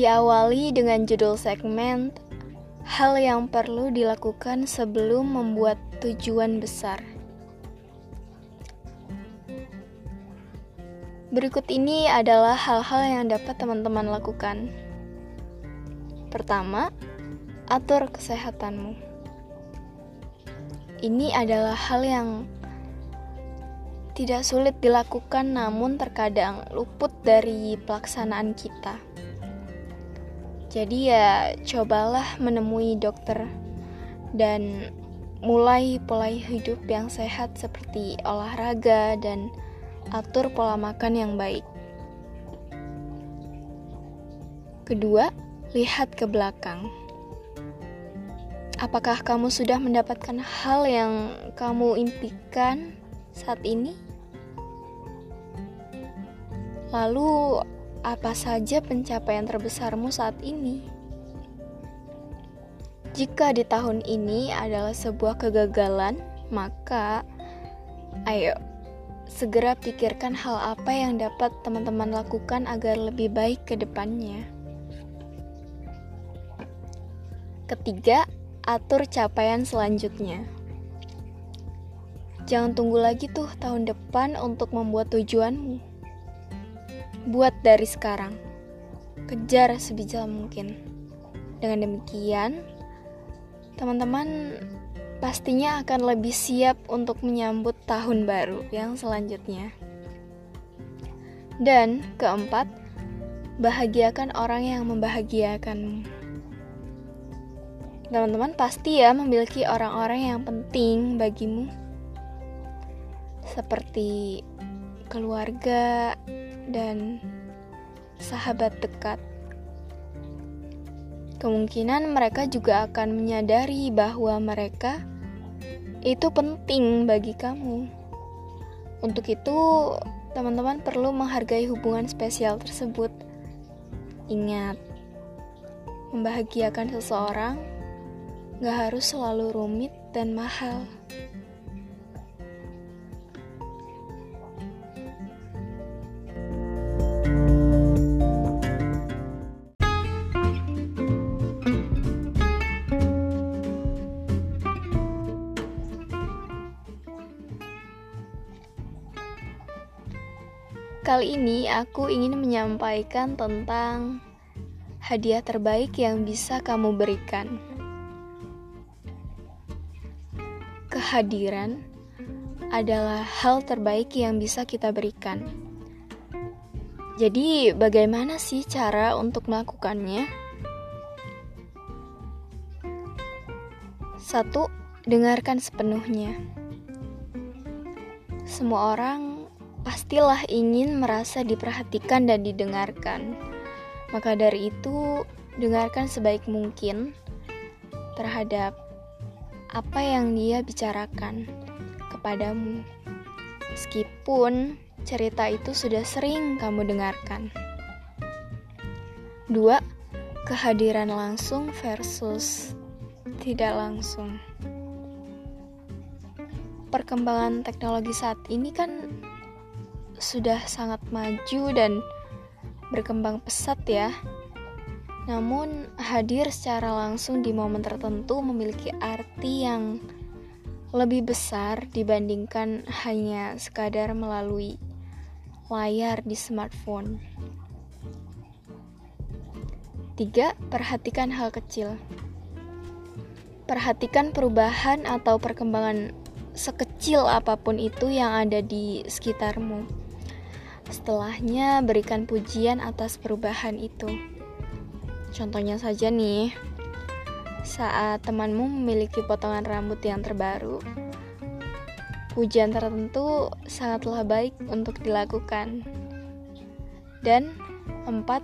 Diawali dengan judul segmen Hal yang perlu dilakukan sebelum membuat tujuan besar. Berikut ini adalah hal-hal yang dapat teman-teman lakukan. Pertama, atur kesehatanmu. Ini adalah hal yang tidak sulit dilakukan, namun terkadang luput dari pelaksanaan kita. Jadi, ya, cobalah menemui dokter dan mulai pola hidup yang sehat, seperti olahraga dan atur pola makan yang baik. Kedua, lihat ke belakang. Apakah kamu sudah mendapatkan hal yang kamu impikan saat ini? Lalu, apa saja pencapaian terbesarmu saat ini? Jika di tahun ini adalah sebuah kegagalan, maka ayo segera pikirkan hal apa yang dapat teman-teman lakukan agar lebih baik ke depannya. Ketiga, atur capaian selanjutnya. Jangan tunggu lagi tuh tahun depan untuk membuat tujuanmu. Buat dari sekarang. Kejar sebijak mungkin. Dengan demikian, teman-teman pastinya akan lebih siap untuk menyambut tahun baru yang selanjutnya. Dan keempat, bahagiakan orang yang membahagiakanmu. Teman-teman pasti ya memiliki orang-orang yang penting bagimu. Seperti keluarga, dan sahabat dekat. Kemungkinan mereka juga akan menyadari bahwa mereka itu penting bagi kamu. Untuk itu, teman-teman perlu menghargai hubungan spesial tersebut. Ingat, membahagiakan seseorang gak harus selalu rumit dan mahal. Kali ini aku ingin menyampaikan tentang hadiah terbaik yang bisa kamu berikan. Kehadiran adalah hal terbaik yang bisa kita berikan. Jadi, bagaimana sih cara untuk melakukannya? Satu, dengarkan sepenuhnya. Semua orang pastilah ingin merasa diperhatikan dan didengarkan. Maka dari itu, dengarkan sebaik mungkin terhadap apa yang dia bicarakan kepadamu. Meskipun cerita itu sudah sering kamu dengarkan. Dua, kehadiran langsung versus tidak langsung. Perkembangan teknologi saat ini kan sudah sangat maju dan berkembang pesat ya. Namun, hadir secara langsung di momen tertentu memiliki arti yang lebih besar dibandingkan hanya sekadar melalui layar di smartphone. 3. Perhatikan hal kecil. Perhatikan perubahan atau perkembangan sekecil apa pun itu yang ada di sekitarmu. Setelahnya, berikan pujian atas perubahan itu. Contohnya saja nih, saat temanmu memiliki potongan rambut yang terbaru, pujian tertentu sangatlah baik untuk dilakukan. Dan empat,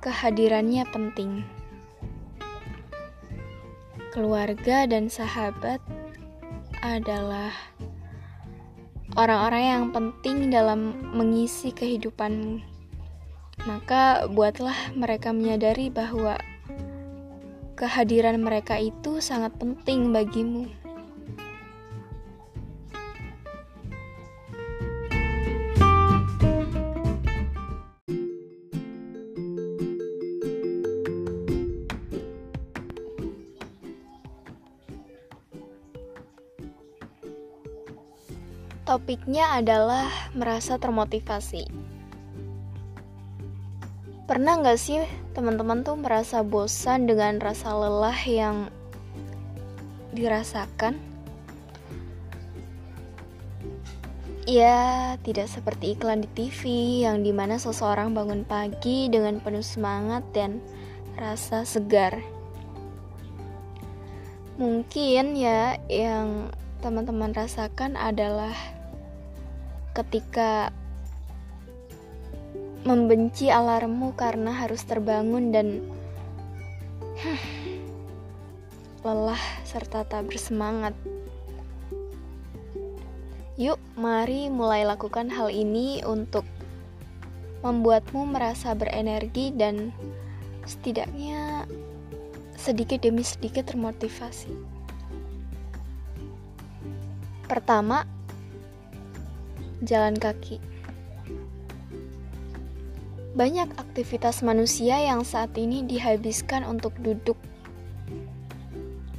kehadirannya penting. Keluarga dan sahabat adalah orang-orang yang penting dalam mengisi kehidupanmu. Maka buatlah mereka menyadari bahwa kehadiran mereka itu sangat penting bagimu. Topiknya adalah merasa termotivasi. Pernah nggak sih teman-teman tuh merasa bosan dengan rasa lelah yang dirasakan? Ya, tidak seperti iklan di TV yang di mana seseorang bangun pagi dengan penuh semangat dan rasa segar. Mungkin ya yang teman-teman rasakan adalah ketika membenci alarmmu karena harus terbangun dan lelah serta tak bersemangat. Yuk, mari mulai lakukan hal ini untuk membuatmu merasa berenergi dan setidaknya sedikit demi sedikit termotivasi. Pertama, jalan kaki. Banyak aktivitas manusia yang saat ini dihabiskan untuk duduk,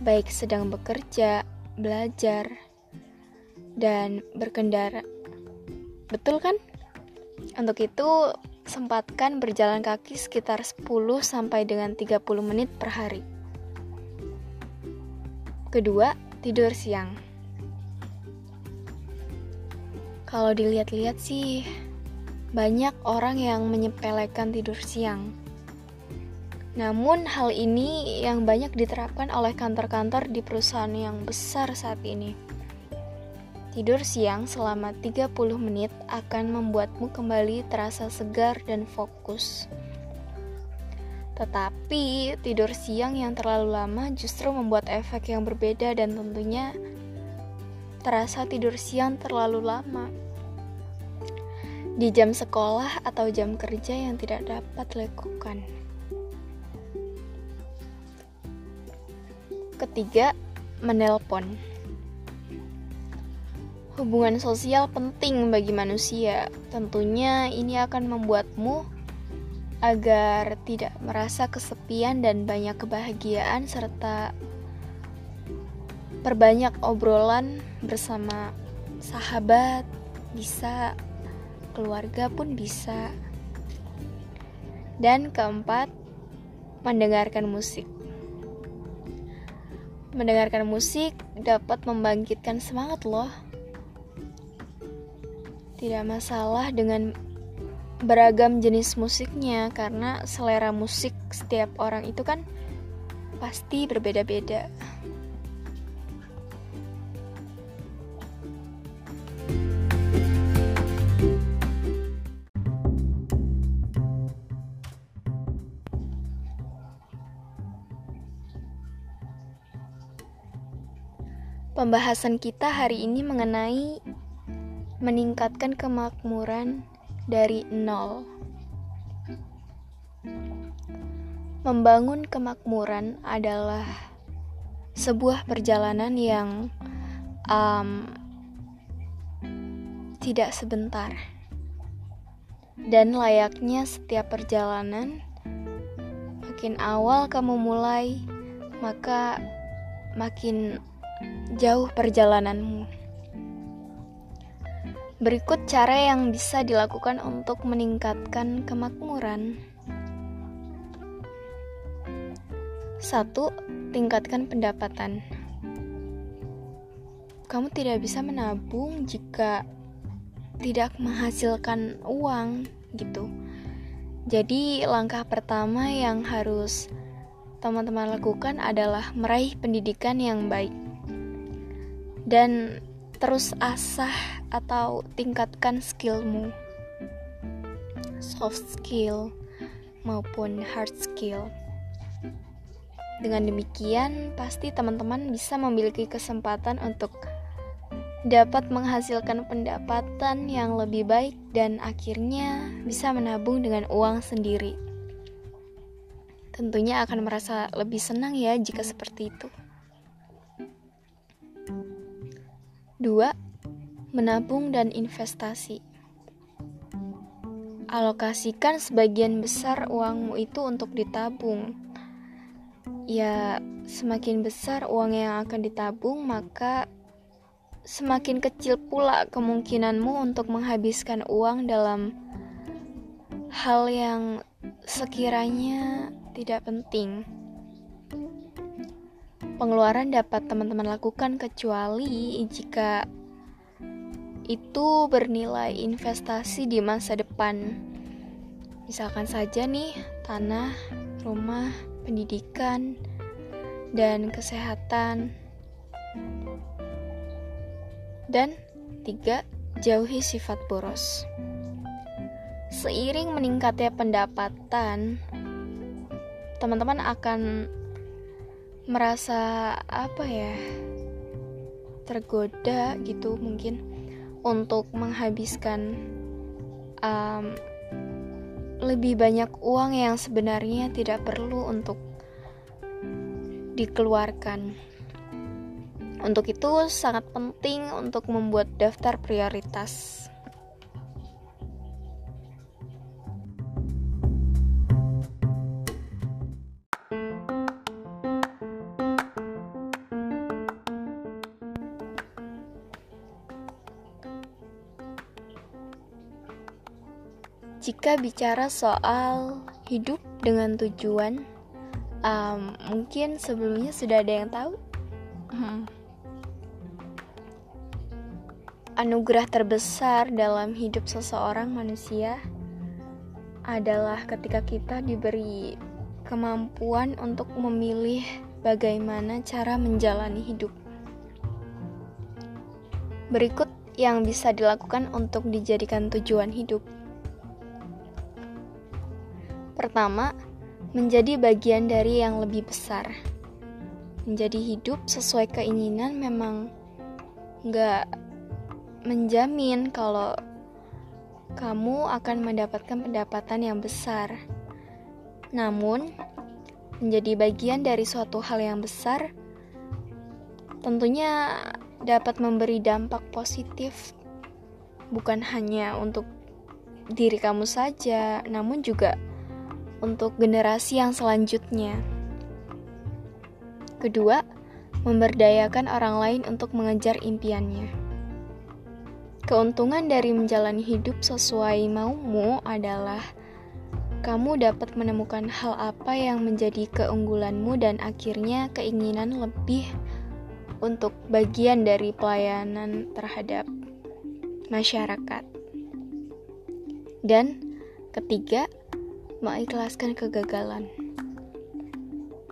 baik sedang bekerja, belajar, dan berkendara. Betul kan? Untuk itu, sempatkan berjalan kaki sekitar 10 sampai dengan 30 menit per hari. Kedua, tidur siang. Kalau dilihat-lihat sih, banyak orang yang menyepelekan tidur siang. Namun hal ini yang banyak diterapkan oleh kantor-kantor di perusahaan yang besar saat ini. Tidur siang selama 30 menit akan membuatmu kembali terasa segar dan fokus. Tetapi tidur siang yang terlalu lama justru membuat efek yang berbeda dan tentunya terasa tidur siang terlalu lama. Di jam sekolah atau jam kerja yang tidak dapat dilakukan. Ketiga, menelpon. Hubungan sosial penting bagi manusia. Tentunya ini akan membuatmu agar tidak merasa kesepian dan banyak kebahagiaan serta perbanyak obrolan bersama sahabat, bisa keluarga pun bisa. Dan keempat, mendengarkan musik. Mendengarkan musik dapat membangkitkan semangat loh. Tidak masalah dengan beragam jenis musiknya karena selera musik setiap orang itu kan pasti berbeda-beda. Pembahasan kita hari ini mengenai meningkatkan kemakmuran dari nol. Membangun kemakmuran adalah sebuah perjalanan yang um, tidak sebentar, dan layaknya setiap perjalanan, makin awal kamu mulai, maka makin jauh perjalananmu. Berikut cara yang bisa dilakukan untuk meningkatkan kemakmuran. Satu, tingkatkan pendapatan. Kamu tidak bisa menabung jika tidak menghasilkan uang gitu. Jadi, langkah pertama yang harus teman-teman lakukan adalah meraih pendidikan yang baik. Dan terus asah atau tingkatkan skillmu soft skill maupun hard skill dengan demikian pasti teman-teman bisa memiliki kesempatan untuk dapat menghasilkan pendapatan yang lebih baik dan akhirnya bisa menabung dengan uang sendiri. Tentunya akan merasa lebih senang ya jika seperti itu. Dua, menabung dan investasi. Alokasikan sebagian besar uangmu itu untuk ditabung. Ya, semakin besar uang yang akan ditabung, maka semakin kecil pula kemungkinanmu untuk menghabiskan uang dalam hal yang sekiranya tidak penting. Pengeluaran dapat teman-teman lakukan kecuali jika itu bernilai investasi di masa depan. Misalkan saja nih, tanah, rumah, pendidikan, dan kesehatan. Dan tiga, jauhi sifat boros. Seiring meningkatnya pendapatan, teman-teman akan merasa apa ya? tergoda gitu mungkin untuk menghabiskan um, lebih banyak uang yang sebenarnya tidak perlu untuk dikeluarkan. Untuk itu, sangat penting untuk membuat daftar prioritas. Jika bicara soal hidup dengan tujuan, um, mungkin sebelumnya sudah ada yang tahu. Hmm anugerah terbesar dalam hidup seseorang manusia adalah ketika kita diberi kemampuan untuk memilih bagaimana cara menjalani hidup. Berikut yang bisa dilakukan untuk dijadikan tujuan hidup. Pertama, menjadi bagian dari yang lebih besar. Menjadi hidup sesuai keinginan memang nggak menjamin kalau kamu akan mendapatkan pendapatan yang besar. Namun, menjadi bagian dari suatu hal yang besar tentunya dapat memberi dampak positif bukan hanya untuk diri kamu saja, namun juga untuk generasi yang selanjutnya. Kedua, memberdayakan orang lain untuk mengejar impiannya. Keuntungan dari menjalani hidup sesuai maumu adalah kamu dapat menemukan hal apa yang menjadi keunggulanmu dan akhirnya keinginan lebih untuk bagian dari pelayanan terhadap masyarakat. Dan ketiga, mengikhlaskan kegagalan.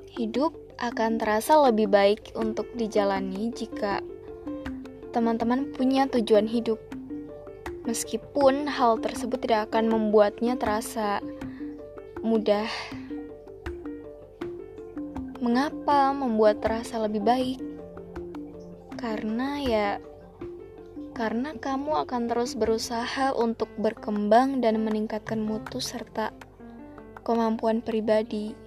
Hidup akan terasa lebih baik untuk dijalani jika teman-teman punya tujuan hidup meskipun hal tersebut tidak akan membuatnya terasa mudah. Mengapa membuat terasa lebih baik? Karena ya karena kamu akan terus berusaha untuk berkembang dan meningkatkan mutu serta kemampuan pribadi.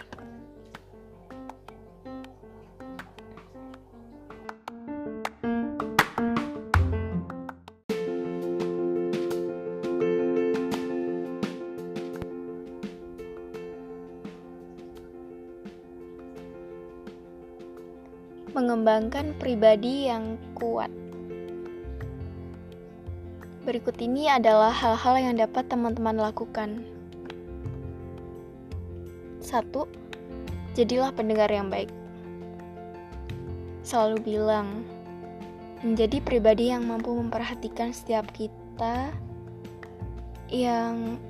mengembangkan pribadi yang kuat. Berikut ini adalah hal-hal yang dapat teman-teman lakukan. Satu, jadilah pendengar yang baik. Selalu bilang, menjadi pribadi yang mampu memperhatikan setiap kita yang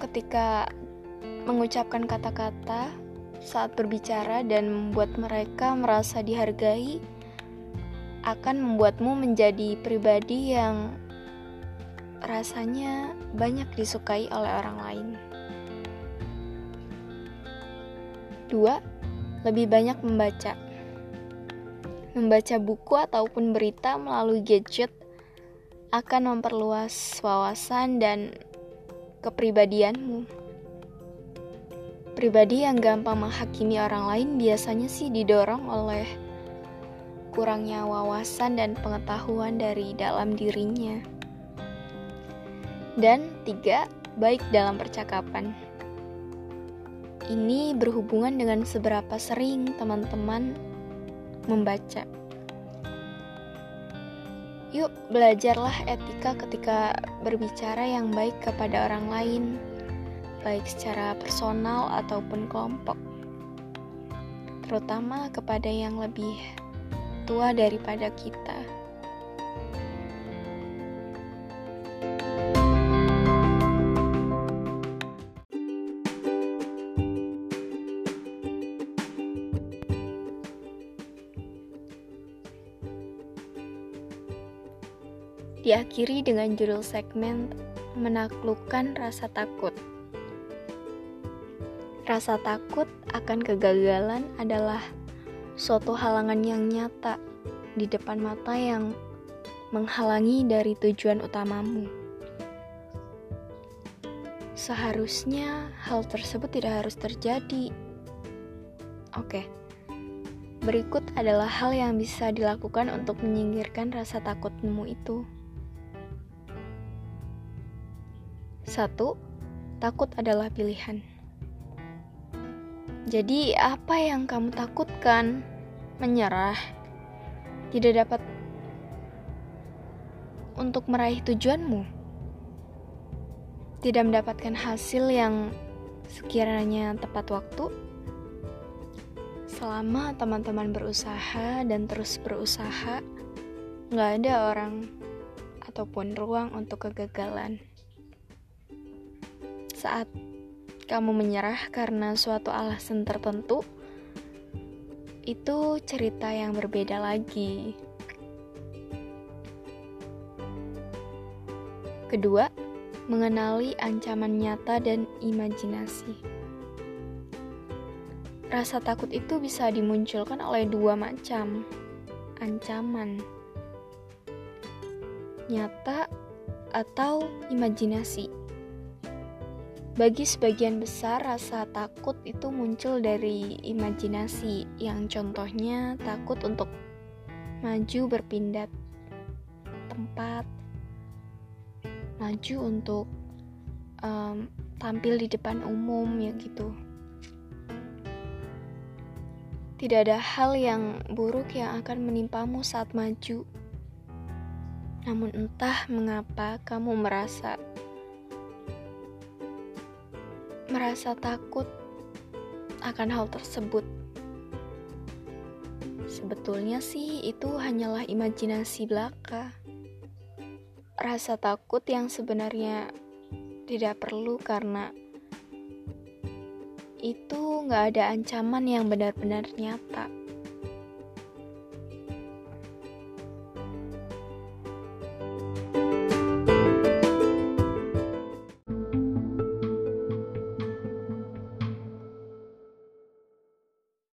ketika mengucapkan kata-kata saat berbicara dan membuat mereka merasa dihargai akan membuatmu menjadi pribadi yang rasanya banyak disukai oleh orang lain. Dua, lebih banyak membaca. Membaca buku ataupun berita melalui gadget akan memperluas wawasan dan kepribadianmu. Pribadi yang gampang menghakimi orang lain biasanya sih didorong oleh kurangnya wawasan dan pengetahuan dari dalam dirinya. Dan tiga, baik dalam percakapan. Ini berhubungan dengan seberapa sering teman-teman membaca. Yuk, belajarlah etika ketika berbicara yang baik kepada orang lain, baik secara personal ataupun kelompok, terutama kepada yang lebih tua daripada kita. Diakhiri dengan judul segmen menaklukkan rasa takut. Rasa takut akan kegagalan adalah suatu halangan yang nyata di depan mata yang menghalangi dari tujuan utamamu. Seharusnya hal tersebut tidak harus terjadi. Oke. Berikut adalah hal yang bisa dilakukan untuk menyingkirkan rasa takutmu itu. Satu, takut adalah pilihan. Jadi, apa yang kamu takutkan? Menyerah, tidak dapat untuk meraih tujuanmu, tidak mendapatkan hasil yang sekiranya tepat waktu. Selama teman-teman berusaha dan terus berusaha, nggak ada orang ataupun ruang untuk kegagalan saat kamu menyerah karena suatu alasan tertentu, itu cerita yang berbeda lagi. Kedua, mengenali ancaman nyata dan imajinasi. Rasa takut itu bisa dimunculkan oleh dua macam ancaman nyata atau imajinasi. Bagi sebagian besar, rasa takut itu muncul dari imajinasi, yang contohnya takut untuk maju berpindah tempat, maju untuk um, tampil di depan umum, ya gitu. Tidak ada hal yang buruk yang akan menimpamu saat maju. Namun entah mengapa kamu merasa merasa takut akan hal tersebut. Sebetulnya sih itu hanyalah imajinasi belaka. Rasa takut yang sebenarnya tidak perlu karena itu nggak ada ancaman yang benar-benar nyata.